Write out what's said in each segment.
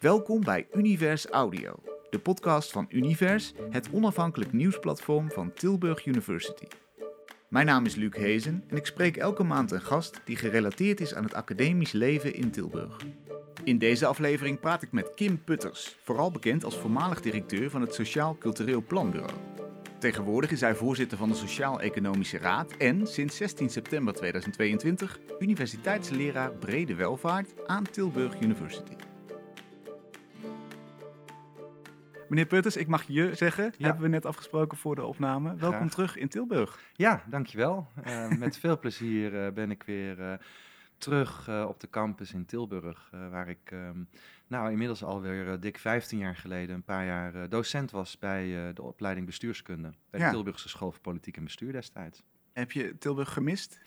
Welkom bij Univers Audio, de podcast van Univers, het onafhankelijk nieuwsplatform van Tilburg University. Mijn naam is Luc Hezen en ik spreek elke maand een gast die gerelateerd is aan het academisch leven in Tilburg. In deze aflevering praat ik met Kim Putters, vooral bekend als voormalig directeur van het Sociaal Cultureel Planbureau. Tegenwoordig is hij voorzitter van de Sociaal-Economische Raad en sinds 16 september 2022 universiteitsleraar brede welvaart aan Tilburg University. Meneer Putters, ik mag je zeggen. Ja. Hebben we net afgesproken voor de opname. Welkom terug in Tilburg. Ja, dankjewel. Eh met veel plezier eh, ben ik weer eh, terug op de campus in Tilburg, waar ik ehm, nou inmiddels alweer dik 15 jaar geleden een paar jaar docent was bij de opleiding bestuurskunde bij Ja. de Tilburgse School voor Politiek en Bestuur destijds. Heb je Tilburg gemist?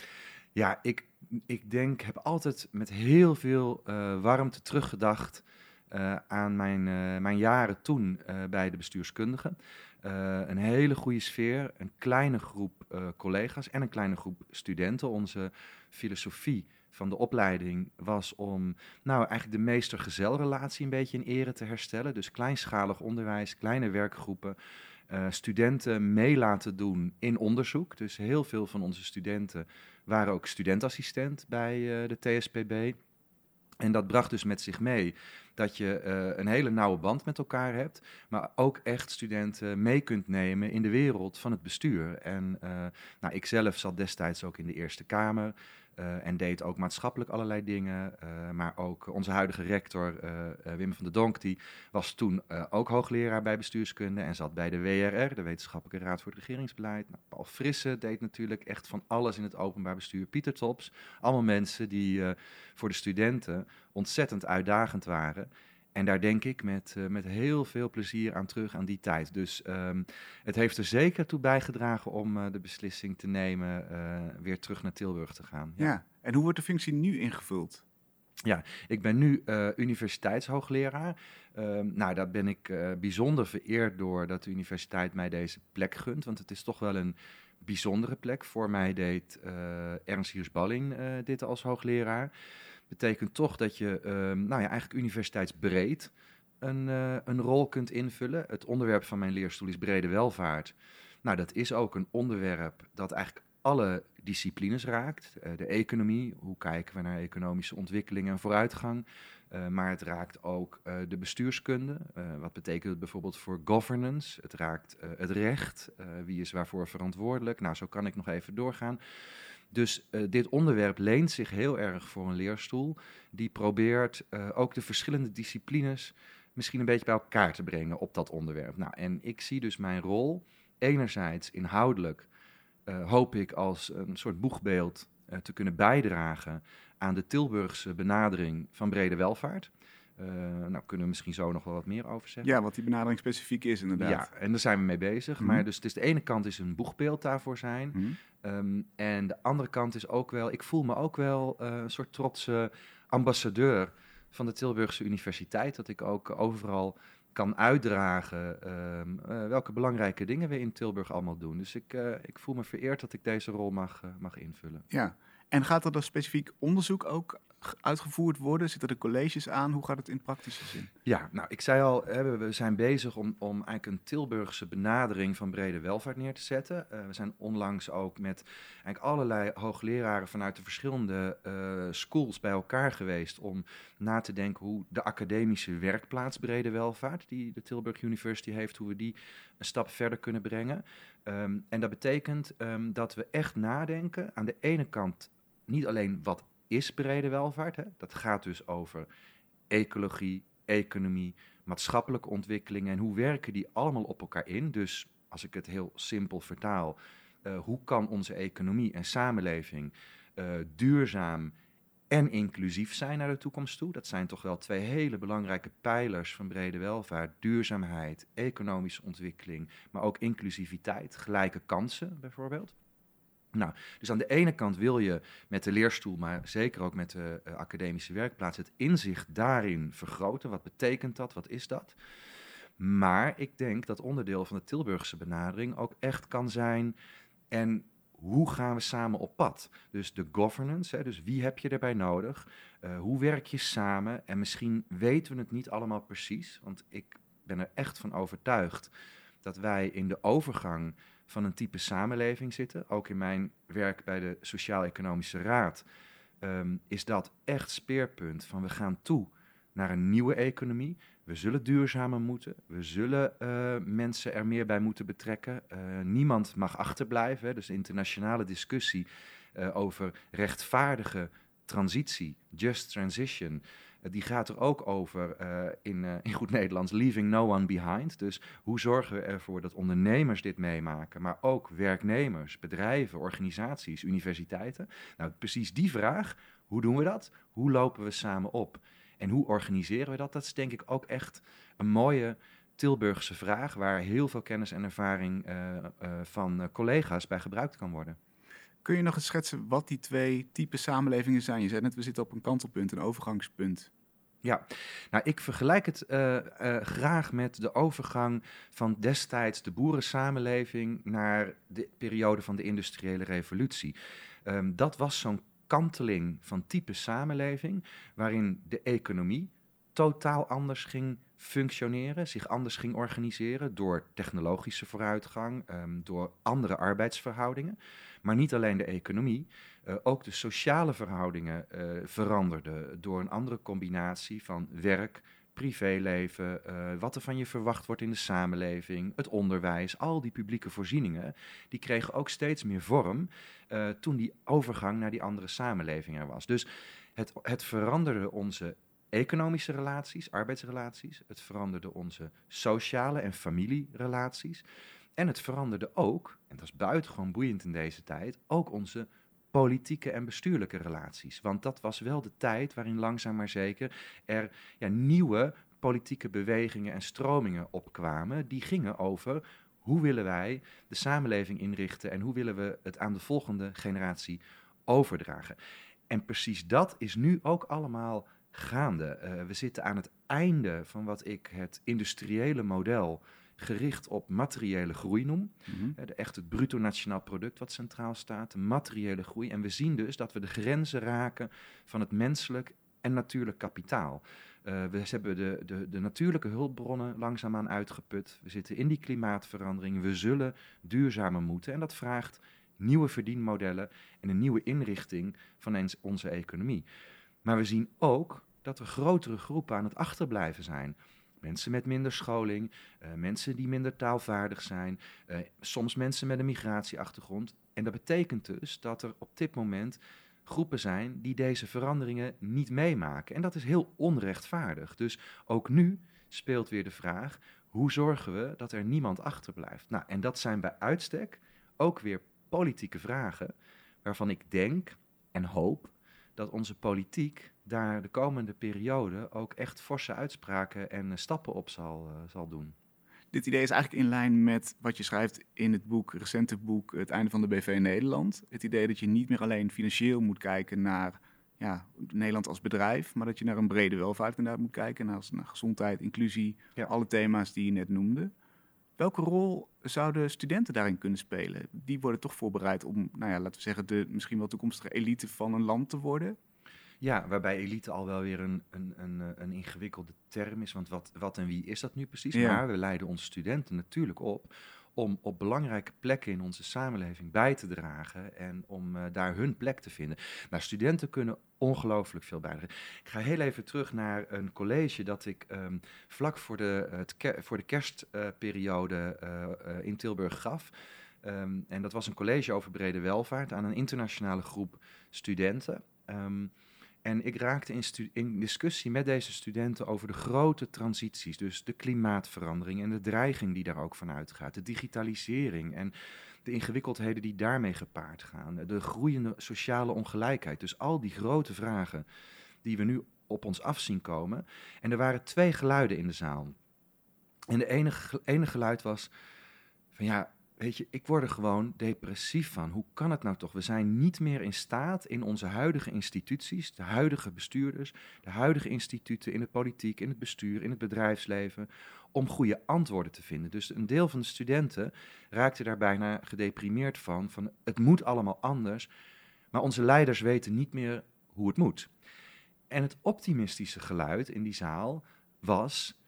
Ja, ik, ik denk, heb altijd met heel veel warmte teruggedacht eh, aan mijn, eh, mijn jaren toen eh, bij de bestuurskundigen. Een hele goede sfeer, een kleine groep collega's en een kleine groep studenten. Onze filosofie van de opleiding was om nou, eigenlijk de meester-gezelrelatie een beetje in ere te herstellen. Dus kleinschalig onderwijs, kleine werkgroepen. studenten mee laten doen in onderzoek. Dus heel veel van onze studenten waren ook studentassistent bij de TSPB. En dat bracht dus met zich mee dat je eh, een hele nauwe band met elkaar hebt, maar ook echt studenten mee kunt nemen in de wereld van het bestuur. En uh, nou, ik zelf zat destijds ook in de Eerste Kamer uh, en deed ook maatschappelijk allerlei dingen. Uh, maar ook onze huidige rector, uh, Wim van der Donk, die was toen ook hoogleraar bij bestuurskunde en zat bij de WRR, de Wetenschappelijke Raad voor het Regeringsbeleid. Nou, Paul Frisse deed natuurlijk echt van alles in het openbaar bestuur. Pieter Tops, allemaal mensen die eh, voor de studenten ontzettend uitdagend waren. En daar denk ik met, uh, met heel veel plezier aan terug aan die tijd. Dus um, het heeft er zeker toe bijgedragen om uh, de beslissing te nemen uh, weer terug naar Tilburg te gaan. Ja. ja. en hoe wordt de functie nu ingevuld? Ja, ik ben nu universiteitshoogleraar. Um, nou, daar ben ik bijzonder vereerd door dat de universiteit mij deze plek gunt. Want het is toch wel een bijzondere plek. Voor mij deed Ernst Hiers Balling dit als hoogleraar betekent toch dat je um, nou ja, eigenlijk universiteitsbreed een, uh, een rol kunt invullen. Het onderwerp van mijn leerstoel is brede welvaart. Nou, dat is ook een onderwerp dat eigenlijk alle disciplines raakt. Uh, de economie, hoe kijken we naar economische ontwikkeling en vooruitgang. Uh, maar het raakt ook de bestuurskunde. wat betekent het bijvoorbeeld voor governance? Het raakt het recht. wie is waarvoor verantwoordelijk? Nou, zo kan ik nog even doorgaan. Dus uh, dit onderwerp leent zich heel erg voor een leerstoel die probeert uh, ook de verschillende disciplines misschien een beetje bij elkaar te brengen op dat onderwerp. Nou, en ik zie dus mijn rol enerzijds inhoudelijk, uh, hoop ik als een soort boegbeeld te kunnen bijdragen aan de Tilburgse benadering van brede welvaart. Uh, nou, kunnen we misschien zo nog wel wat meer over zeggen. Ja, wat die benadering specifiek is inderdaad. Ja, en daar zijn we mee bezig. Mhm. Mm -hmm. Maar dus, dus de ene kant is een boegbeeld daarvoor zijn. Mm -hmm. um, en de andere kant is ook wel, ik voel me ook wel uh, een soort trotse ambassadeur van de Tilburgse Universiteit. Dat ik ook overal kan uitdragen um, uh, welke belangrijke dingen we in Tilburg allemaal doen. Dus ik, ik voel me vereerd dat ik deze rol mag, mag invullen. Ja, en gaat er dan specifiek onderzoek ook uitgevoerd worden? Zitten er colleges aan? Hoe gaat het in praktische zin? Ja, nou, ik zei al, we zijn bezig om, om eigenlijk een Tilburgse benadering van brede welvaart neer te zetten. Uh, we zijn onlangs ook met eigenlijk allerlei hoogleraren vanuit de verschillende uh, schools bij elkaar geweest om na te denken hoe de academische werkplaats brede welvaart, die de Tilburg University heeft, hoe we die een stap verder kunnen brengen. Um, en dat betekent um, dat we echt nadenken aan de ene kant niet alleen wat is brede welvaart. Hè? Dat gaat dus over ecologie, economie, maatschappelijke ontwikkelingen en hoe werken die allemaal op elkaar in. Dus als ik het heel simpel vertaal, uh, hoe kan onze economie en samenleving uh, duurzaam en inclusief zijn naar de toekomst toe? Dat zijn toch wel twee hele belangrijke pijlers van brede welvaart: duurzaamheid, economische ontwikkeling, maar ook inclusiviteit, gelijke kansen bijvoorbeeld. Nou, dus aan de ene kant wil je met de leerstoel, maar zeker ook met de uh, academische werkplaats, het inzicht daarin vergroten. Wat betekent dat? Wat is dat? Maar ik denk dat onderdeel van de Tilburgse benadering ook echt kan zijn. En hoe gaan we samen op pad? Dus de governance, hè, dus wie heb je erbij nodig? Uh, hoe werk je samen? En misschien weten we het niet allemaal precies, want ik ben er echt van overtuigd dat wij in de overgang van een type samenleving zitten. Ook in mijn werk bij de Sociaal-Economische Raad um, is dat echt speerpunt van we gaan toe naar een nieuwe economie. We zullen duurzamer moeten. We zullen uh, mensen er meer bij moeten betrekken. Uh, niemand mag achterblijven. Dus de internationale discussie uh, over rechtvaardige transitie, just transition, die gaat er ook over in, in goed Nederlands, leaving no one behind. Dus hoe zorgen we ervoor dat ondernemers dit meemaken, maar ook werknemers, bedrijven, organisaties, universiteiten? Nou, precies die vraag, hoe doen we dat? Hoe lopen we samen op? En hoe organiseren we dat? Dat is denk ik ook echt een mooie Tilburgse vraag, waar heel veel kennis en ervaring van collega's bij gebruikt kan worden. Kun je nog eens schetsen wat die twee typen samenlevingen zijn? Je zei net, we zitten op een kantelpunt, een overgangspunt. Ja, nou ik vergelijk het uh, uh, graag met de overgang van destijds de boerensamenleving naar de periode van de industriële revolutie. Um, dat was zo'n kanteling van type samenleving, waarin de economie totaal anders ging functioneren, zich anders ging organiseren door technologische vooruitgang, um, door andere arbeidsverhoudingen. Maar niet alleen de economie, uh, ook de sociale verhoudingen uh, veranderden door een andere combinatie van werk, privéleven, uh, wat er van je verwacht wordt in de samenleving, het onderwijs, al die publieke voorzieningen, die kregen ook steeds meer vorm toen die overgang naar die andere samenleving er was. Dus het, het veranderde onze economische relaties, arbeidsrelaties, het veranderde onze sociale en familierelaties. En het veranderde ook, en dat is buitengewoon boeiend in deze tijd, ook onze politieke en bestuurlijke relaties. Want dat was wel de tijd waarin langzaam maar zeker er ja, nieuwe politieke bewegingen en stromingen opkwamen. Die gingen over hoe willen wij de samenleving inrichten en hoe willen we het aan de volgende generatie overdragen. En precies dat is nu ook allemaal gaande. Uh, we zitten aan het einde van wat ik het industriële model gericht op materiële groei noem. Mm -hmm. echt het bruto nationaal product wat centraal staat, de materiële groei. En we zien dus dat we de grenzen raken van het menselijk en natuurlijk kapitaal. Uh, we hebben de, de, de natuurlijke hulpbronnen langzaamaan uitgeput. We zitten in die klimaatverandering. We zullen duurzamer moeten. En dat vraagt nieuwe verdienmodellen en een nieuwe inrichting van onze economie. Maar we zien ook dat er grotere groepen aan het achterblijven zijn. Mensen met minder scholing, uh, mensen die minder taalvaardig zijn, uh, soms mensen met een migratieachtergrond. En dat betekent dus dat er op dit moment groepen zijn die deze veranderingen niet meemaken. En dat is heel onrechtvaardig. Dus ook nu speelt weer de vraag: hoe zorgen we dat er niemand achterblijft? Nou, en dat zijn bij uitstek ook weer politieke vragen, waarvan ik denk en hoop dat onze politiek daar de komende periode ook echt forse uitspraken en stappen op zal, uh, zal doen. Dit idee is eigenlijk in lijn met wat je schrijft in het boek, recente boek Het einde van de BV Nederland. Het idee dat je niet meer alleen financieel moet kijken naar ja, Nederland als bedrijf, maar dat je naar een brede welvaart inderdaad moet kijken, naar, naar gezondheid, inclusie, ja. alle thema's die je net noemde. Welke rol zouden studenten daarin kunnen spelen? Die worden toch voorbereid om, nou ja, laten we zeggen, de misschien wel toekomstige elite van een land te worden. Ja, waarbij elite al wel weer een, een, een, een ingewikkelde term is. Want wat, wat en wie is dat nu precies? Ja. Maar we leiden onze studenten natuurlijk op om op belangrijke plekken in onze samenleving bij te dragen en om uh, daar hun plek te vinden. Nou, studenten kunnen ongelooflijk veel bijdragen. Ik ga heel even terug naar een college dat ik um, vlak voor de, het voor de kerstperiode uh, in Tilburg gaf. Um, en dat was een college over brede welvaart aan een internationale groep studenten. Um, en ik raakte in, in, discussie met deze studenten over de grote transities, dus de klimaatverandering en de dreiging die daar ook van uitgaat, de digitalisering en de ingewikkeldheden die daarmee gepaard gaan, de groeiende sociale ongelijkheid. Dus al die grote vragen die we nu op ons af zien komen. En er waren twee geluiden in de zaal. En de ene, ene geluid was van ja, weet je, ik word er gewoon depressief van. Hoe kan het nou toch? We zijn niet meer in staat in onze huidige instituties, de huidige bestuurders, de huidige instituten in de politiek, in het bestuur, in het bedrijfsleven, om goede antwoorden te vinden. Dus een deel van de studenten raakte daar bijna gedeprimeerd van, van het moet allemaal anders, maar onze leiders weten niet meer hoe het moet. En het optimistische geluid in die zaal was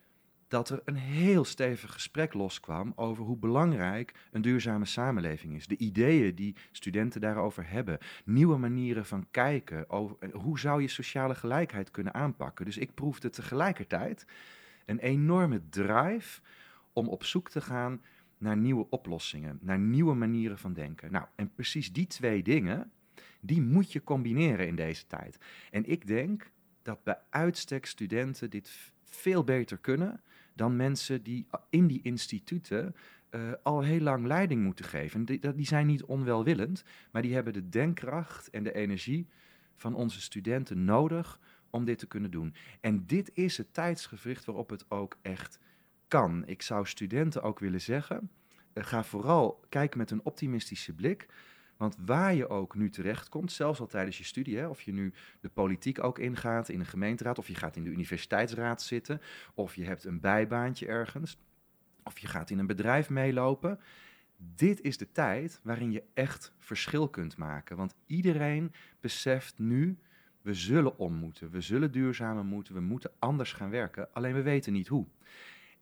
dat er een heel stevig gesprek loskwam over hoe belangrijk een duurzame samenleving is. De ideeën die studenten daarover hebben, nieuwe manieren van kijken, over, hoe zou je sociale gelijkheid kunnen aanpakken. Dus ik proefde tegelijkertijd een enorme drive om op zoek te gaan naar nieuwe oplossingen, naar nieuwe manieren van denken. Nou, en precies die twee dingen, die moet je combineren in deze tijd. En ik denk dat bij uitstek studenten dit veel beter kunnen dan mensen die in die instituten uh, al heel lang leiding moeten geven. Die, die zijn niet onwelwillend, maar die hebben de denkkracht en de energie van onze studenten nodig om dit te kunnen doen. En dit is het tijdsgevricht waarop het ook echt kan. Ik zou studenten ook willen zeggen, uh, ga vooral kijken met een optimistische blik. Want waar je ook nu terechtkomt, zelfs al tijdens je studie, hè, of je nu de politiek ook ingaat in een gemeenteraad, of je gaat in de universiteitsraad zitten, of je hebt een bijbaantje ergens, of je gaat in een bedrijf meelopen. Dit is de tijd waarin je echt verschil kunt maken. Want iedereen beseft nu, we zullen om moeten, we zullen duurzamer moeten, we moeten anders gaan werken, alleen we weten niet hoe.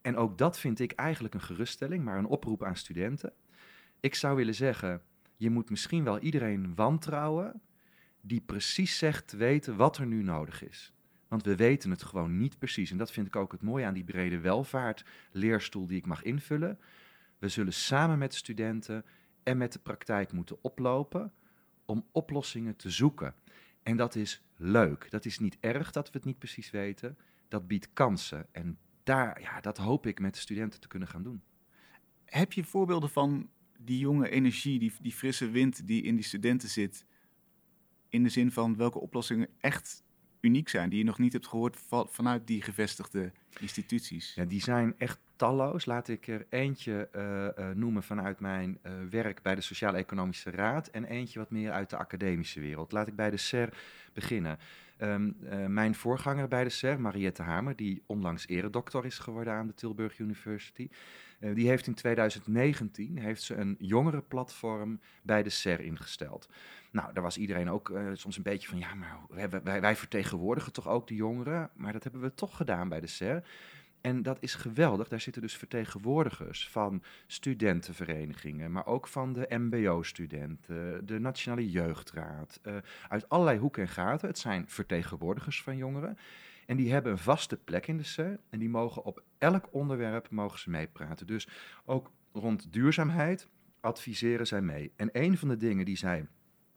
En ook dat vind ik eigenlijk een geruststelling, maar een oproep aan studenten. Ik zou willen zeggen, je moet misschien wel iedereen wantrouwen die precies zegt te weten wat er nu nodig is. Want we weten het gewoon niet precies. En dat vind ik ook het mooie aan die brede welvaart leerstoel die ik mag invullen. We zullen samen met studenten en met de praktijk moeten oplopen om oplossingen te zoeken. En dat is leuk. Dat is niet erg dat we het niet precies weten. Dat biedt kansen. En daar, ja, dat hoop ik met de studenten te kunnen gaan doen. Heb je voorbeelden van die jonge energie, die, die frisse wind die in die studenten zit, in de zin van welke oplossingen echt uniek zijn, die je nog niet hebt gehoord vanuit die gevestigde instituties? Ja, die zijn echt talloos. Laat ik er eentje uh, uh, noemen vanuit mijn uh, werk bij de Sociaal-Economische Raad en eentje wat meer uit de academische wereld. Laat ik bij de SER beginnen. Um, mijn voorganger bij de SER, Mariette Hamer, die onlangs eredoctor is geworden aan de Tilburg University, uh, die heeft in 2019 heeft ze een jongerenplatform bij de SER ingesteld. Nou, daar was iedereen ook uh, soms een beetje van, ja, maar wij, vertegenwoordigen toch ook de jongeren, maar dat hebben we toch gedaan bij de SER. En dat is geweldig. Daar zitten dus vertegenwoordigers van studentenverenigingen, maar ook van de MBO-studenten, de Nationale Jeugdraad, uh, uit allerlei hoeken en gaten. Het zijn vertegenwoordigers van jongeren. En die hebben een vaste plek in de CER en die mogen op elk onderwerp mogen ze meepraten. Dus ook rond duurzaamheid adviseren zij mee. En een van de dingen die zij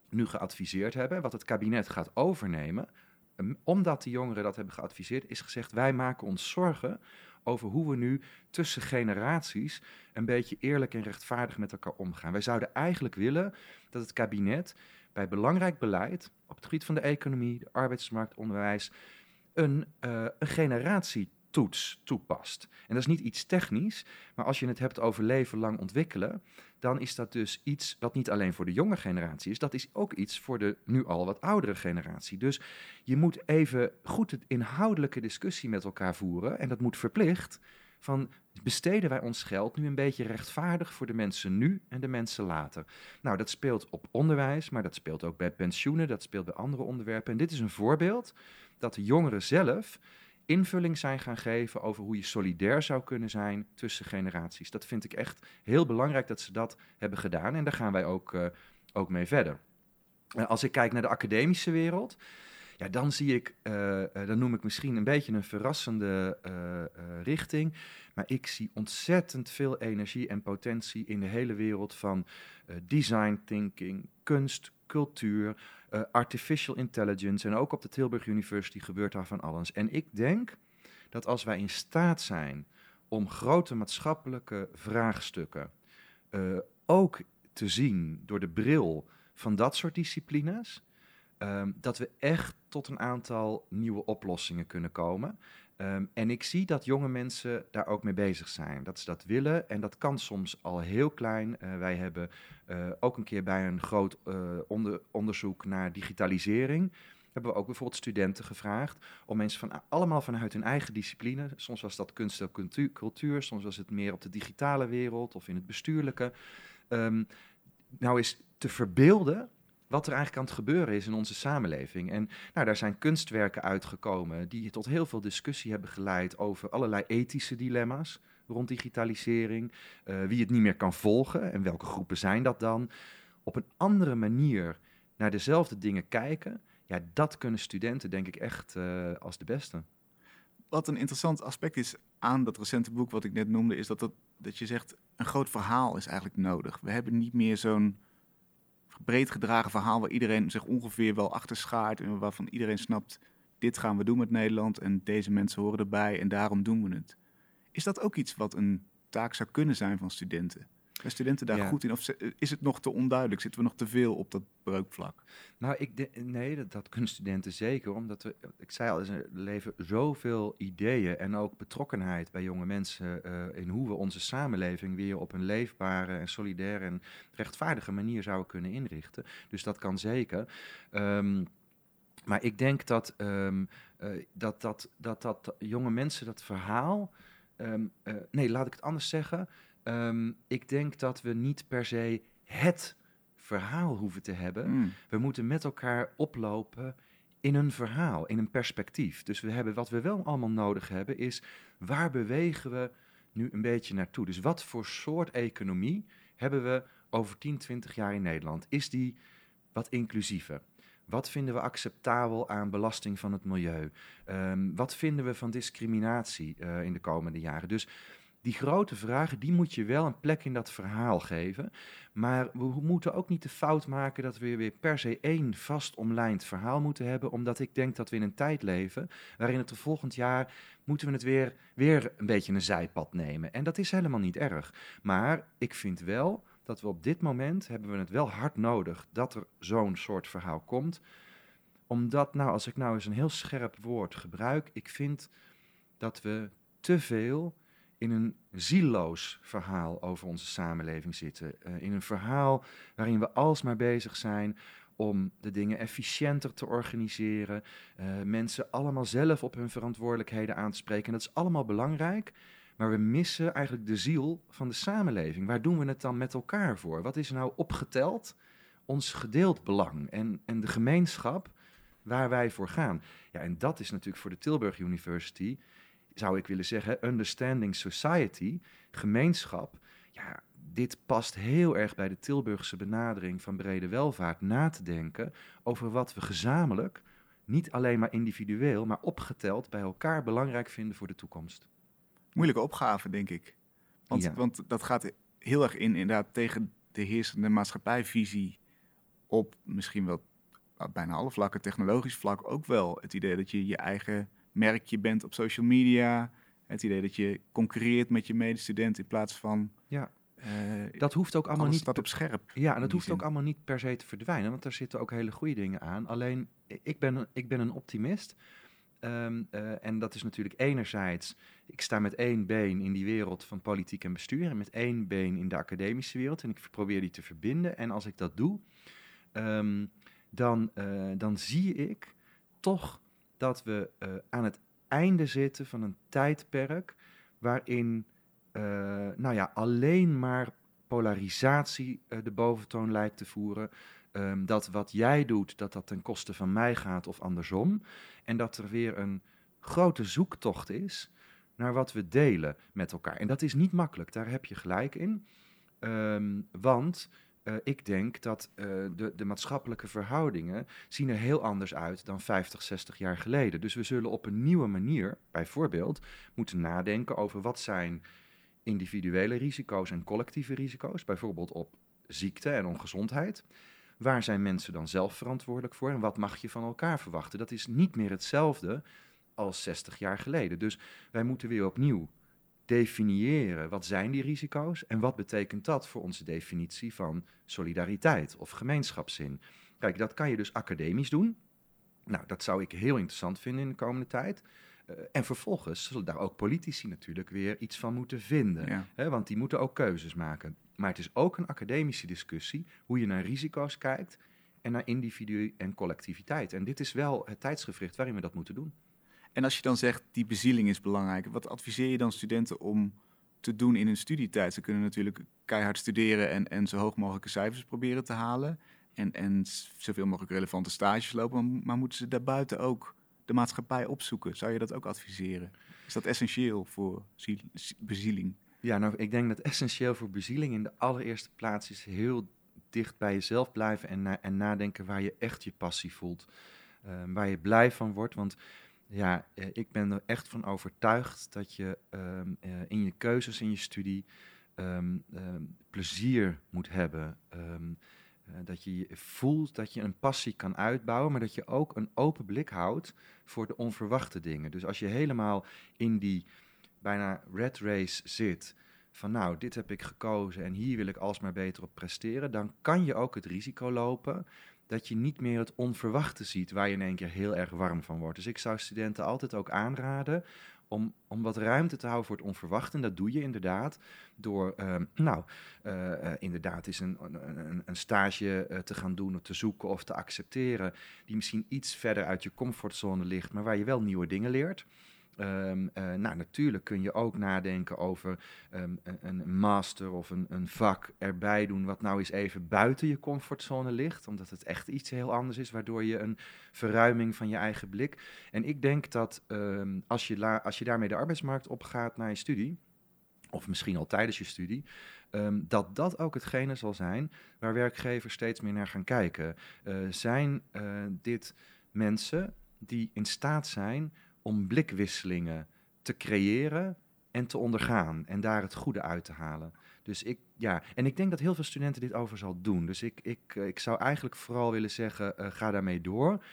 nu geadviseerd hebben, wat het kabinet gaat overnemen, omdat de jongeren dat hebben geadviseerd, is gezegd: wij maken ons zorgen over hoe we nu tussen generaties een beetje eerlijk en rechtvaardig met elkaar omgaan. Wij zouden eigenlijk willen dat het kabinet bij belangrijk beleid op het gebied van de economie, de arbeidsmarkt, onderwijs, een, uh, een generatietoets toepast. En dat is niet iets technisch, maar als je het hebt over leven lang ontwikkelen, dan is dat dus iets wat niet alleen voor de jonge generatie is, dat is ook iets voor de nu al wat oudere generatie. Dus je moet even goed het inhoudelijke discussie met elkaar voeren en dat moet verplicht. Van besteden wij ons geld nu een beetje rechtvaardig voor de mensen nu en de mensen later? Nou, dat speelt op onderwijs, maar dat speelt ook bij pensioenen, dat speelt bij andere onderwerpen. En dit is een voorbeeld dat de jongeren zelf invulling zijn gaan geven over hoe je solidair zou kunnen zijn tussen generaties. Dat vind ik echt heel belangrijk dat ze dat hebben gedaan en daar gaan wij ook, uh, ook mee verder. Uh, als ik kijk naar de academische wereld, ja, dan zie ik, uh, dan noem ik misschien een beetje een verrassende richting, maar ik zie ontzettend veel energie en potentie in de hele wereld van design thinking, kunst, cultuur, uh, artificial intelligence. En ook op de Tilburg University gebeurt daar van alles. En ik denk dat als wij in staat zijn om grote maatschappelijke vraagstukken uh, ook te zien door de bril van dat soort disciplines, ehm, dat we echt tot een aantal nieuwe oplossingen kunnen komen. Ehm, en ik zie dat jonge mensen daar ook mee bezig zijn. Dat ze dat willen en dat kan soms al heel klein. Uh, wij hebben uh, ook een keer bij een groot onder, onderzoek naar digitalisering hebben we ook bijvoorbeeld studenten gevraagd om mensen van allemaal vanuit hun eigen discipline, soms was dat kunst en cultuur, soms was het meer op de digitale wereld of in het bestuurlijke, um, nou eens te verbeelden wat er eigenlijk aan het gebeuren is in onze samenleving. En nou, daar zijn kunstwerken uitgekomen die tot heel veel discussie hebben geleid over allerlei ethische dilemma's rond digitalisering, uh, wie het niet meer kan volgen en welke groepen zijn dat dan. Op een andere manier naar dezelfde dingen kijken, ja, dat kunnen studenten denk ik echt uh, als de beste. Wat een interessant aspect is aan dat recente boek wat ik net noemde, is dat, dat, dat je zegt, een groot verhaal is eigenlijk nodig. We hebben niet meer zo'n breed gedragen verhaal waar iedereen zich ongeveer wel achter schaart en waarvan iedereen snapt, dit gaan we doen met Nederland en deze mensen horen erbij en daarom doen we het. Is dat ook iets wat een taak zou kunnen zijn van studenten? Zijn studenten daar goed in? Of is het nog te onduidelijk? Zitten we nog te veel op dat breukvlak? Nou, ik nee, dat, dat, kunnen studenten zeker. Omdat we, ik zei al, er leven zoveel ideeën en ook betrokkenheid bij jonge mensen uh, in hoe we onze samenleving weer op een leefbare en solidaire en rechtvaardige manier zouden kunnen inrichten. Dus dat kan zeker. Um, maar ik denk dat, um, uh, dat, dat, dat, dat jonge mensen dat verhaal. Um, uh, nee, laat ik het anders zeggen. Um, ik denk dat we niet per se het verhaal hoeven te hebben. Mm. We moeten met elkaar oplopen in een verhaal, in een perspectief. Dus we hebben, wat we wel allemaal nodig hebben, is waar bewegen we nu een beetje naartoe? Dus wat voor soort economie hebben we over 10, 20 jaar in Nederland? Is die wat inclusiever? Wat vinden we acceptabel aan belasting van het milieu? Um, wat vinden we van discriminatie uh, in de komende jaren? Dus die grote vragen, die moet je wel een plek in dat verhaal geven. Maar we moeten ook niet de fout maken dat we weer per se één vast omlijnd verhaal moeten hebben. Omdat ik denk dat we in een tijd leven waarin het volgend jaar moeten we het weer, weer een beetje een zijpad nemen. En dat is helemaal niet erg. Maar ik vind wel dat we op dit moment hebben we het wel hard nodig dat er zo'n soort verhaal komt. Omdat, nou, als ik nou eens een heel scherp woord gebruik, ik vind dat we te veel in een zieloos verhaal over onze samenleving zitten. Uh, in een verhaal waarin we alsmaar bezig zijn om de dingen efficiënter te organiseren, uh, mensen allemaal zelf op hun verantwoordelijkheden aan te spreken. En dat is allemaal belangrijk, maar we missen eigenlijk de ziel van de samenleving. Waar doen we het dan met elkaar voor? Wat is nou opgeteld ons gedeeld belang en, en de gemeenschap waar wij voor gaan? Ja, en dat is natuurlijk voor de Tilburg University zou ik willen zeggen, understanding society, gemeenschap. Ja, dit past heel erg bij de Tilburgse benadering van brede welvaart, na te denken over wat we gezamenlijk, niet alleen maar individueel, maar opgeteld bij elkaar belangrijk vinden voor de toekomst. Moeilijke opgave, denk ik. Want, ja. want dat gaat heel erg in inderdaad tegen de heersende maatschappijvisie op misschien wel bijna alle vlakken, technologisch vlak ook wel. Het idee dat je je eigen merk bent op social media. Het idee dat je concurreert met je medestudent in plaats van. Ja. Uh, dat hoeft ook allemaal niet. staat op scherp. Ja, en dat hoeft ook allemaal niet per se te verdwijnen, want daar zitten ook hele goede dingen aan. Alleen, ik ben, ik ben een optimist. Um, uh, en dat is natuurlijk enerzijds, ik sta met één been in die wereld van politiek en bestuur en met één been in de academische wereld. En ik probeer die te verbinden. En als ik dat doe, um, dan, uh, dan zie ik toch dat we uh, aan het einde zitten van een tijdperk waarin uh, nou ja, alleen maar polarisatie uh, de boventoon lijkt te voeren. Um, dat wat jij doet, dat dat ten koste van mij gaat of andersom. En dat er weer een grote zoektocht is naar wat we delen met elkaar. En dat is niet makkelijk, daar heb je gelijk in. Um, want uh, ik denk dat uh, de, de, maatschappelijke verhoudingen zien er heel anders uit dan 50, 60 jaar geleden. Dus we zullen op een nieuwe manier, bijvoorbeeld, moeten nadenken over wat zijn individuele risico's en collectieve risico's, bijvoorbeeld op ziekte en ongezondheid. Waar zijn mensen dan zelf verantwoordelijk voor en wat mag je van elkaar verwachten? Dat is niet meer hetzelfde als 60 jaar geleden. Dus wij moeten weer opnieuw definiëren wat zijn die risico's en wat betekent dat voor onze definitie van solidariteit of gemeenschapszin. Kijk, dat kan je dus academisch doen. Nou, dat zou ik heel interessant vinden in de komende tijd. Uh, en vervolgens zullen daar ook politici natuurlijk weer iets van moeten vinden. Ja. Hè, want die moeten ook keuzes maken. Maar het is ook een academische discussie hoe je naar risico's kijkt en naar individu en collectiviteit. En dit is wel het tijdsgevricht waarin we dat moeten doen. En als je dan zegt, die bezieling is belangrijk, wat adviseer je dan studenten om te doen in hun studietijd? Ze kunnen natuurlijk keihard studeren en, en zo hoog mogelijke cijfers proberen te halen. En, en zoveel mogelijk relevante stages lopen. Maar moeten ze daarbuiten ook de maatschappij opzoeken? Zou je dat ook adviseren? Is dat essentieel voor bezieling? Ja, nou, ik denk dat essentieel voor bezieling in de allereerste plaats is heel dicht bij jezelf blijven en, en nadenken waar je echt je passie voelt. Uh, waar je blij van wordt. Want ja, eh, ik ben er echt van overtuigd dat je um, uh, in je keuzes in je studie um, um, plezier moet hebben. Uh, dat je voelt dat je een passie kan uitbouwen, maar dat je ook een open blik houdt voor de onverwachte dingen. Dus als je helemaal in die bijna red race zit, van nou, dit heb ik gekozen en hier wil ik alsmaar beter op presteren, dan kan je ook het risico lopen dat je niet meer het onverwachte ziet waar je in één keer heel erg warm van wordt. Dus ik zou studenten altijd ook aanraden om, om wat ruimte te houden voor het onverwachte. En dat doe je inderdaad door, uh, nou, uh, uh, inderdaad is een, een, een stage eh, te gaan doen of te zoeken of te accepteren, die misschien iets verder uit je comfortzone ligt, maar waar je wel nieuwe dingen leert. Um, uh, nou, natuurlijk kun je ook nadenken over um, een, master of een, een, vak erbij doen, wat nou eens even buiten je comfortzone ligt, omdat het echt iets heel anders is, waardoor je een verruiming van je eigen blik. En ik denk dat um, als, je als je daarmee de arbeidsmarkt opgaat naar je studie, of misschien al tijdens je studie, dat dat ook hetgene zal zijn waar werkgevers steeds meer naar gaan kijken. Uh, zijn uh, dit mensen die in staat zijn om blikwisselingen te creëren en te ondergaan en daar het goede uit te halen. Dus ik, ja, en ik denk dat heel veel studenten dit over zal doen. Dus ik, ik, ik zou eigenlijk vooral willen zeggen, uh, ga daarmee door.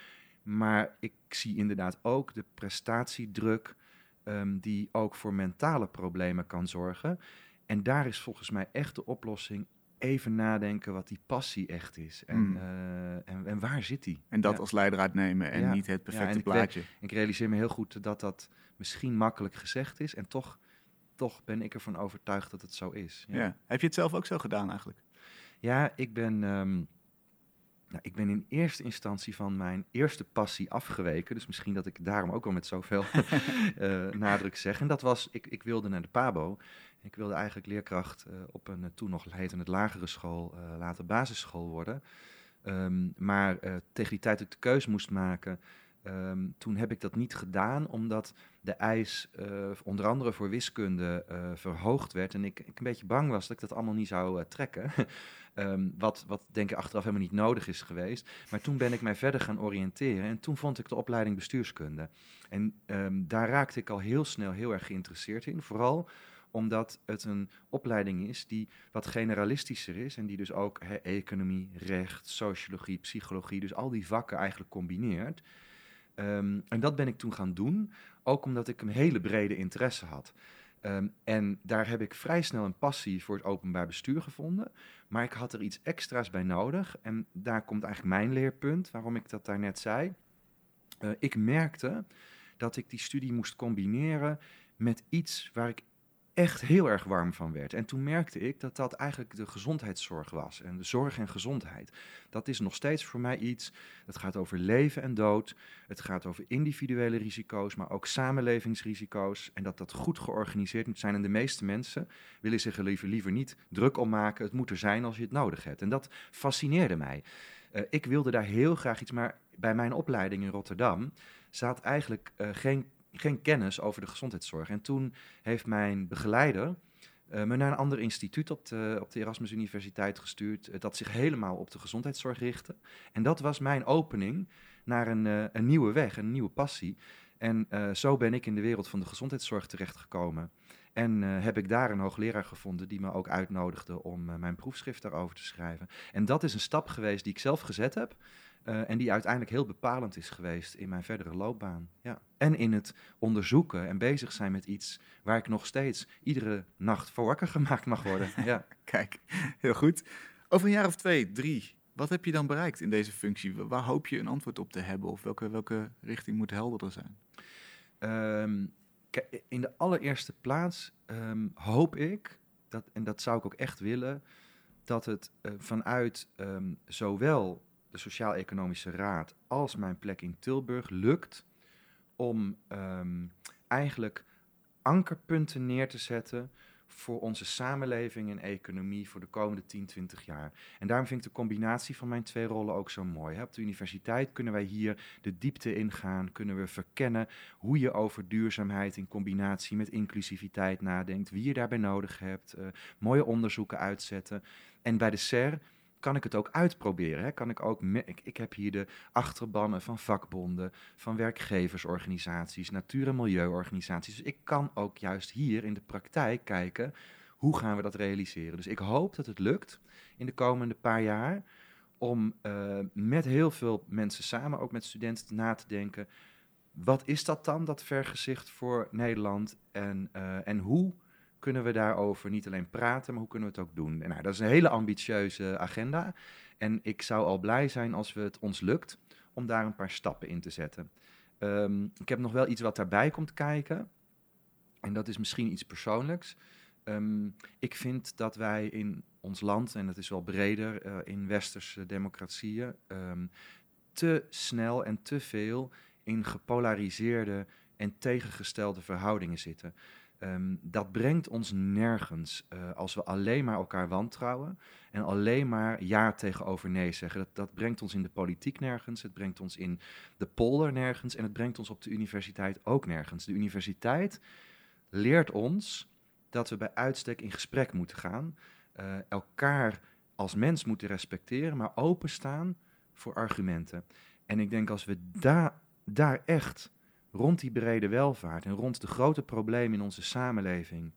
Maar ik zie inderdaad ook de prestatiedruk um, die ook voor mentale problemen kan zorgen. En daar is volgens mij echt de oplossing even nadenken wat die passie echt is. En, mm. uh, en, en, waar zit die? En dat ja. als leider uitnemen en ja. niet het perfecte ja, plaatje. Ik, ik, realiseer me heel goed dat dat misschien makkelijk gezegd is. En toch, toch ben ik ervan overtuigd dat het zo is. Ja. Heb je het zelf ook zo gedaan eigenlijk? Ja, ik ben... Um, nou, ik ben in eerste instantie van mijn eerste passie afgeweken. Dus misschien dat ik daarom ook wel met zoveel uh, nadruk zeg. En dat was, ik, ik wilde naar de PABO. Ik wilde eigenlijk leerkracht uh, op een uh, toen nog heette het lagere school, uh, later basisschool worden. Um, maar tegen die tijd dat ik de keuze moest maken, um, toen heb ik dat niet gedaan, omdat de eis onder andere voor wiskunde verhoogd werd. En ik, ik, een beetje bang was dat ik dat allemaal niet zou trekken. um, wat, wat denk ik achteraf helemaal niet nodig is geweest. Maar toen ben ik mij verder gaan oriënteren en toen vond ik de opleiding bestuurskunde. En daar raakte ik al heel snel heel erg geïnteresseerd in. Vooral omdat het een opleiding is die wat generalistischer is en die dus ook economie, recht, sociologie, psychologie, dus al die vakken eigenlijk combineert. Um, en dat ben ik toen gaan doen, ook omdat ik een hele brede interesse had. Um, en daar heb ik vrij snel een passie voor het openbaar bestuur gevonden. Maar ik had er iets extra's bij nodig. En daar komt eigenlijk mijn leerpunt, waarom ik dat daarnet zei. Uh, ik merkte dat ik die studie moest combineren met iets waar ik echt heel erg warm van werd. En toen merkte ik dat dat eigenlijk de gezondheidszorg was. En de zorg en gezondheid. Dat is nog steeds voor mij iets. Het gaat over leven en dood. Het gaat over individuele risico's, maar ook samenlevingsrisico's. En dat dat goed georganiseerd moet zijn. En de meeste mensen willen zich er liever, liever niet druk om maken. Het moet er zijn als je het nodig hebt. En dat fascineerde mij. Uh, ik wilde daar heel graag iets, maar bij mijn opleiding in Rotterdam zat eigenlijk uh, geen geen kennis over de gezondheidszorg. En toen heeft mijn begeleider uh, me naar een ander instituut op de, op de Erasmus Universiteit gestuurd, uh, dat zich helemaal op de gezondheidszorg richtte. En dat was mijn opening naar een, uh, een nieuwe weg, een nieuwe passie. En zo ben ik in de wereld van de gezondheidszorg terechtgekomen. En heb ik daar een hoogleraar gevonden die me ook uitnodigde om mijn proefschrift daarover te schrijven. En dat is een stap geweest die ik zelf gezet heb. Uh, en die uiteindelijk heel bepalend is geweest in mijn verdere loopbaan. Ja. En in het onderzoeken en bezig zijn met iets waar ik nog steeds iedere nacht voor wakker gemaakt mag worden. ja. Kijk, heel goed. Over een jaar of twee, drie, Wat heb je dan bereikt in deze functie? Waar hoop je een antwoord op te hebben? Of welke, welke richting moet helderder zijn? Ehm, in de allereerste plaats ehm, hoop ik, dat, en dat zou ik ook echt willen, dat het uh, vanuit um, zowel de Sociaal-Economische Raad als mijn plek in Tilburg lukt om eigenlijk ankerpunten neer te zetten voor onze samenleving en economie voor de komende 10, 20 jaar. En daarom vind ik de combinatie van mijn twee rollen ook zo mooi. Op de universiteit kunnen wij hier de diepte ingaan, kunnen we verkennen hoe je over duurzaamheid in combinatie met inclusiviteit nadenkt, wie je daarbij nodig hebt, uh, mooie onderzoeken uitzetten. En bij de SER kan ik het ook uitproberen. Hè? Kan ik, ook ik, ik heb hier de achterbannen van vakbonden, van werkgeversorganisaties, natuur- en milieuorganisaties. Dus ik kan ook juist hier in de praktijk kijken hoe gaan we dat realiseren. Dus ik hoop dat het lukt in de komende paar jaar om uh, met heel veel mensen samen, ook met studenten, na te denken. Wat is dat dan, dat vergezicht voor Nederland? En, uh, en hoe kunnen we daarover niet alleen praten, maar hoe kunnen we het ook doen? En nou, dat is een hele ambitieuze agenda. En ik zou al blij zijn als we het ons lukt om daar een paar stappen in te zetten. Um, ik heb nog wel iets wat daarbij komt kijken. En dat is misschien iets persoonlijks. Um, ik vind dat wij in ons land, en dat is wel breder uh, in westerse democratieën, um, te snel en te veel in gepolariseerde en tegengestelde verhoudingen zitten. Um, dat brengt ons nergens uh, als we alleen maar elkaar wantrouwen en alleen maar ja tegenover nee zeggen. Dat, dat brengt ons in de politiek nergens, het brengt ons in de polder nergens en het brengt ons op de universiteit ook nergens. De universiteit leert ons dat we bij uitstek in gesprek moeten gaan, uh, elkaar als mens moeten respecteren, maar openstaan voor argumenten. En ik denk als we da daar echt rond die brede welvaart en rond de grote problemen in onze samenleving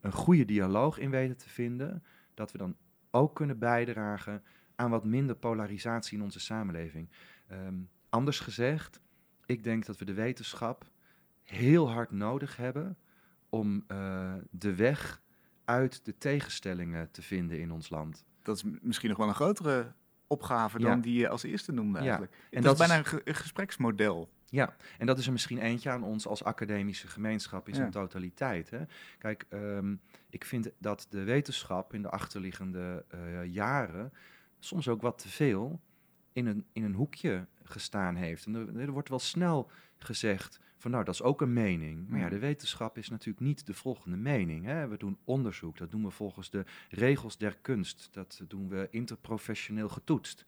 een goede dialoog in weten te vinden, dat we dan ook kunnen bijdragen aan wat minder polarisatie in onze samenleving. Um, anders gezegd, ik denk dat we de wetenschap heel hard nodig hebben om uh, de weg uit de tegenstellingen te vinden in ons land. Dat is misschien nog wel een grotere opgave dan ja. die je als eerste noemde eigenlijk. Ja. En dat, is bijna een, een gespreksmodel. Ja, en dat is er misschien eentje aan ons als academische gemeenschap in zijn ja. totaliteit. Hè? Kijk, um, ik vind dat de wetenschap in de achterliggende uh, jaren soms ook wat te veel in een, in een hoekje gestaan heeft. En er, er, wordt wel snel gezegd van nou, dat is ook een mening. Maar ja, de wetenschap is natuurlijk niet de volgende mening. Hè? We doen onderzoek, dat doen we volgens de regels der kunst. Dat doen we interprofessioneel getoetst.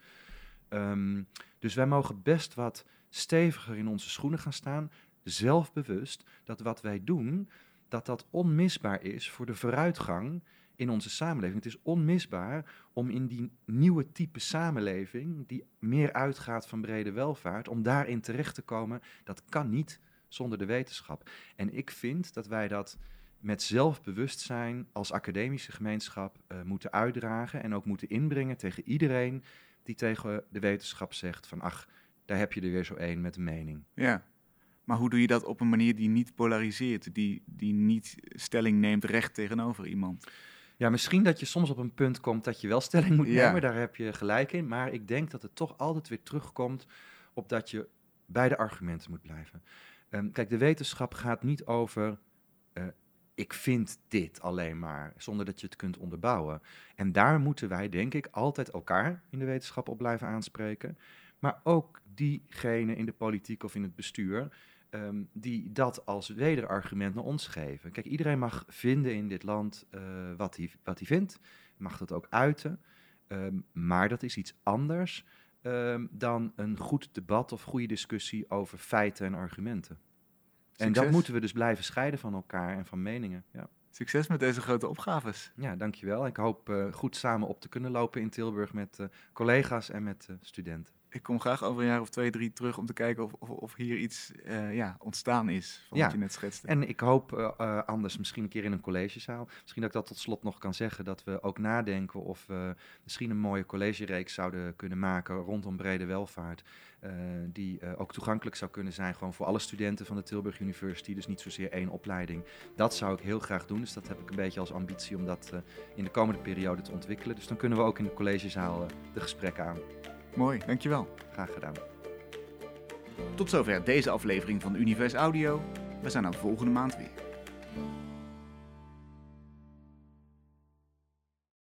Um, dus wij mogen best wat steviger in onze schoenen gaan staan, zelfbewust dat wat wij doen, dat dat onmisbaar is voor de vooruitgang in onze samenleving. Het is onmisbaar om in die nieuwe type samenleving, die meer uitgaat van brede welvaart, om daarin terecht te komen. Dat kan niet zonder de wetenschap. En ik vind dat wij dat met zelfbewustzijn als academische gemeenschap uh, moeten uitdragen en ook moeten inbrengen tegen iedereen die tegen de wetenschap zegt van ach, daar heb je er weer zo één met een mening. Ja, maar hoe doe je dat op een manier die niet polariseert, die, die niet stelling neemt recht tegenover iemand? Ja, misschien dat je soms op een punt komt dat je wel stelling moet ja. nemen, daar heb je gelijk in. Maar ik denk dat het toch altijd weer terugkomt op dat je bij de argumenten moet blijven. Um, kijk, de wetenschap gaat niet over uh, ik vind dit alleen maar, zonder dat je het kunt onderbouwen. En daar moeten wij, denk ik, altijd elkaar in de wetenschap op blijven aanspreken. Maar ook diegenen in de politiek of in het bestuur um, die dat als wederargument naar ons geven. Kijk, iedereen mag vinden in dit land uh, wat hij wat vindt, mag dat ook uiten. Um, maar dat is iets anders um, dan een goed debat of goede discussie over feiten en argumenten. Succes. En dat moeten we dus blijven scheiden van elkaar en van meningen. Ja. Succes met deze grote opgaves. Ja, dankjewel. Ik hoop uh, goed samen op te kunnen lopen in Tilburg met uh, collega's en met studenten. Ik kom graag over een jaar of twee, drie terug om te kijken of, of, of hier iets eh, ja, ontstaan is. Van Ja. wat je net schetste. En ik hoop eh, eh, anders misschien een keer in een collegezaal. Misschien dat ik dat tot slot nog kan zeggen. Dat we ook nadenken of we misschien een mooie collegereeks zouden kunnen maken rondom brede welvaart. die ook toegankelijk zou kunnen zijn gewoon voor alle studenten van de Tilburg University. Dus niet zozeer één opleiding. Dat zou ik heel graag doen. Dus dat heb ik een beetje als ambitie om dat in de komende periode te ontwikkelen. Dus dan kunnen we ook in de collegezaal de gesprekken aan. Mooi, dankjewel. Graag gedaan. Tot zover deze aflevering van Univers Audio. We zijn er volgende maand weer.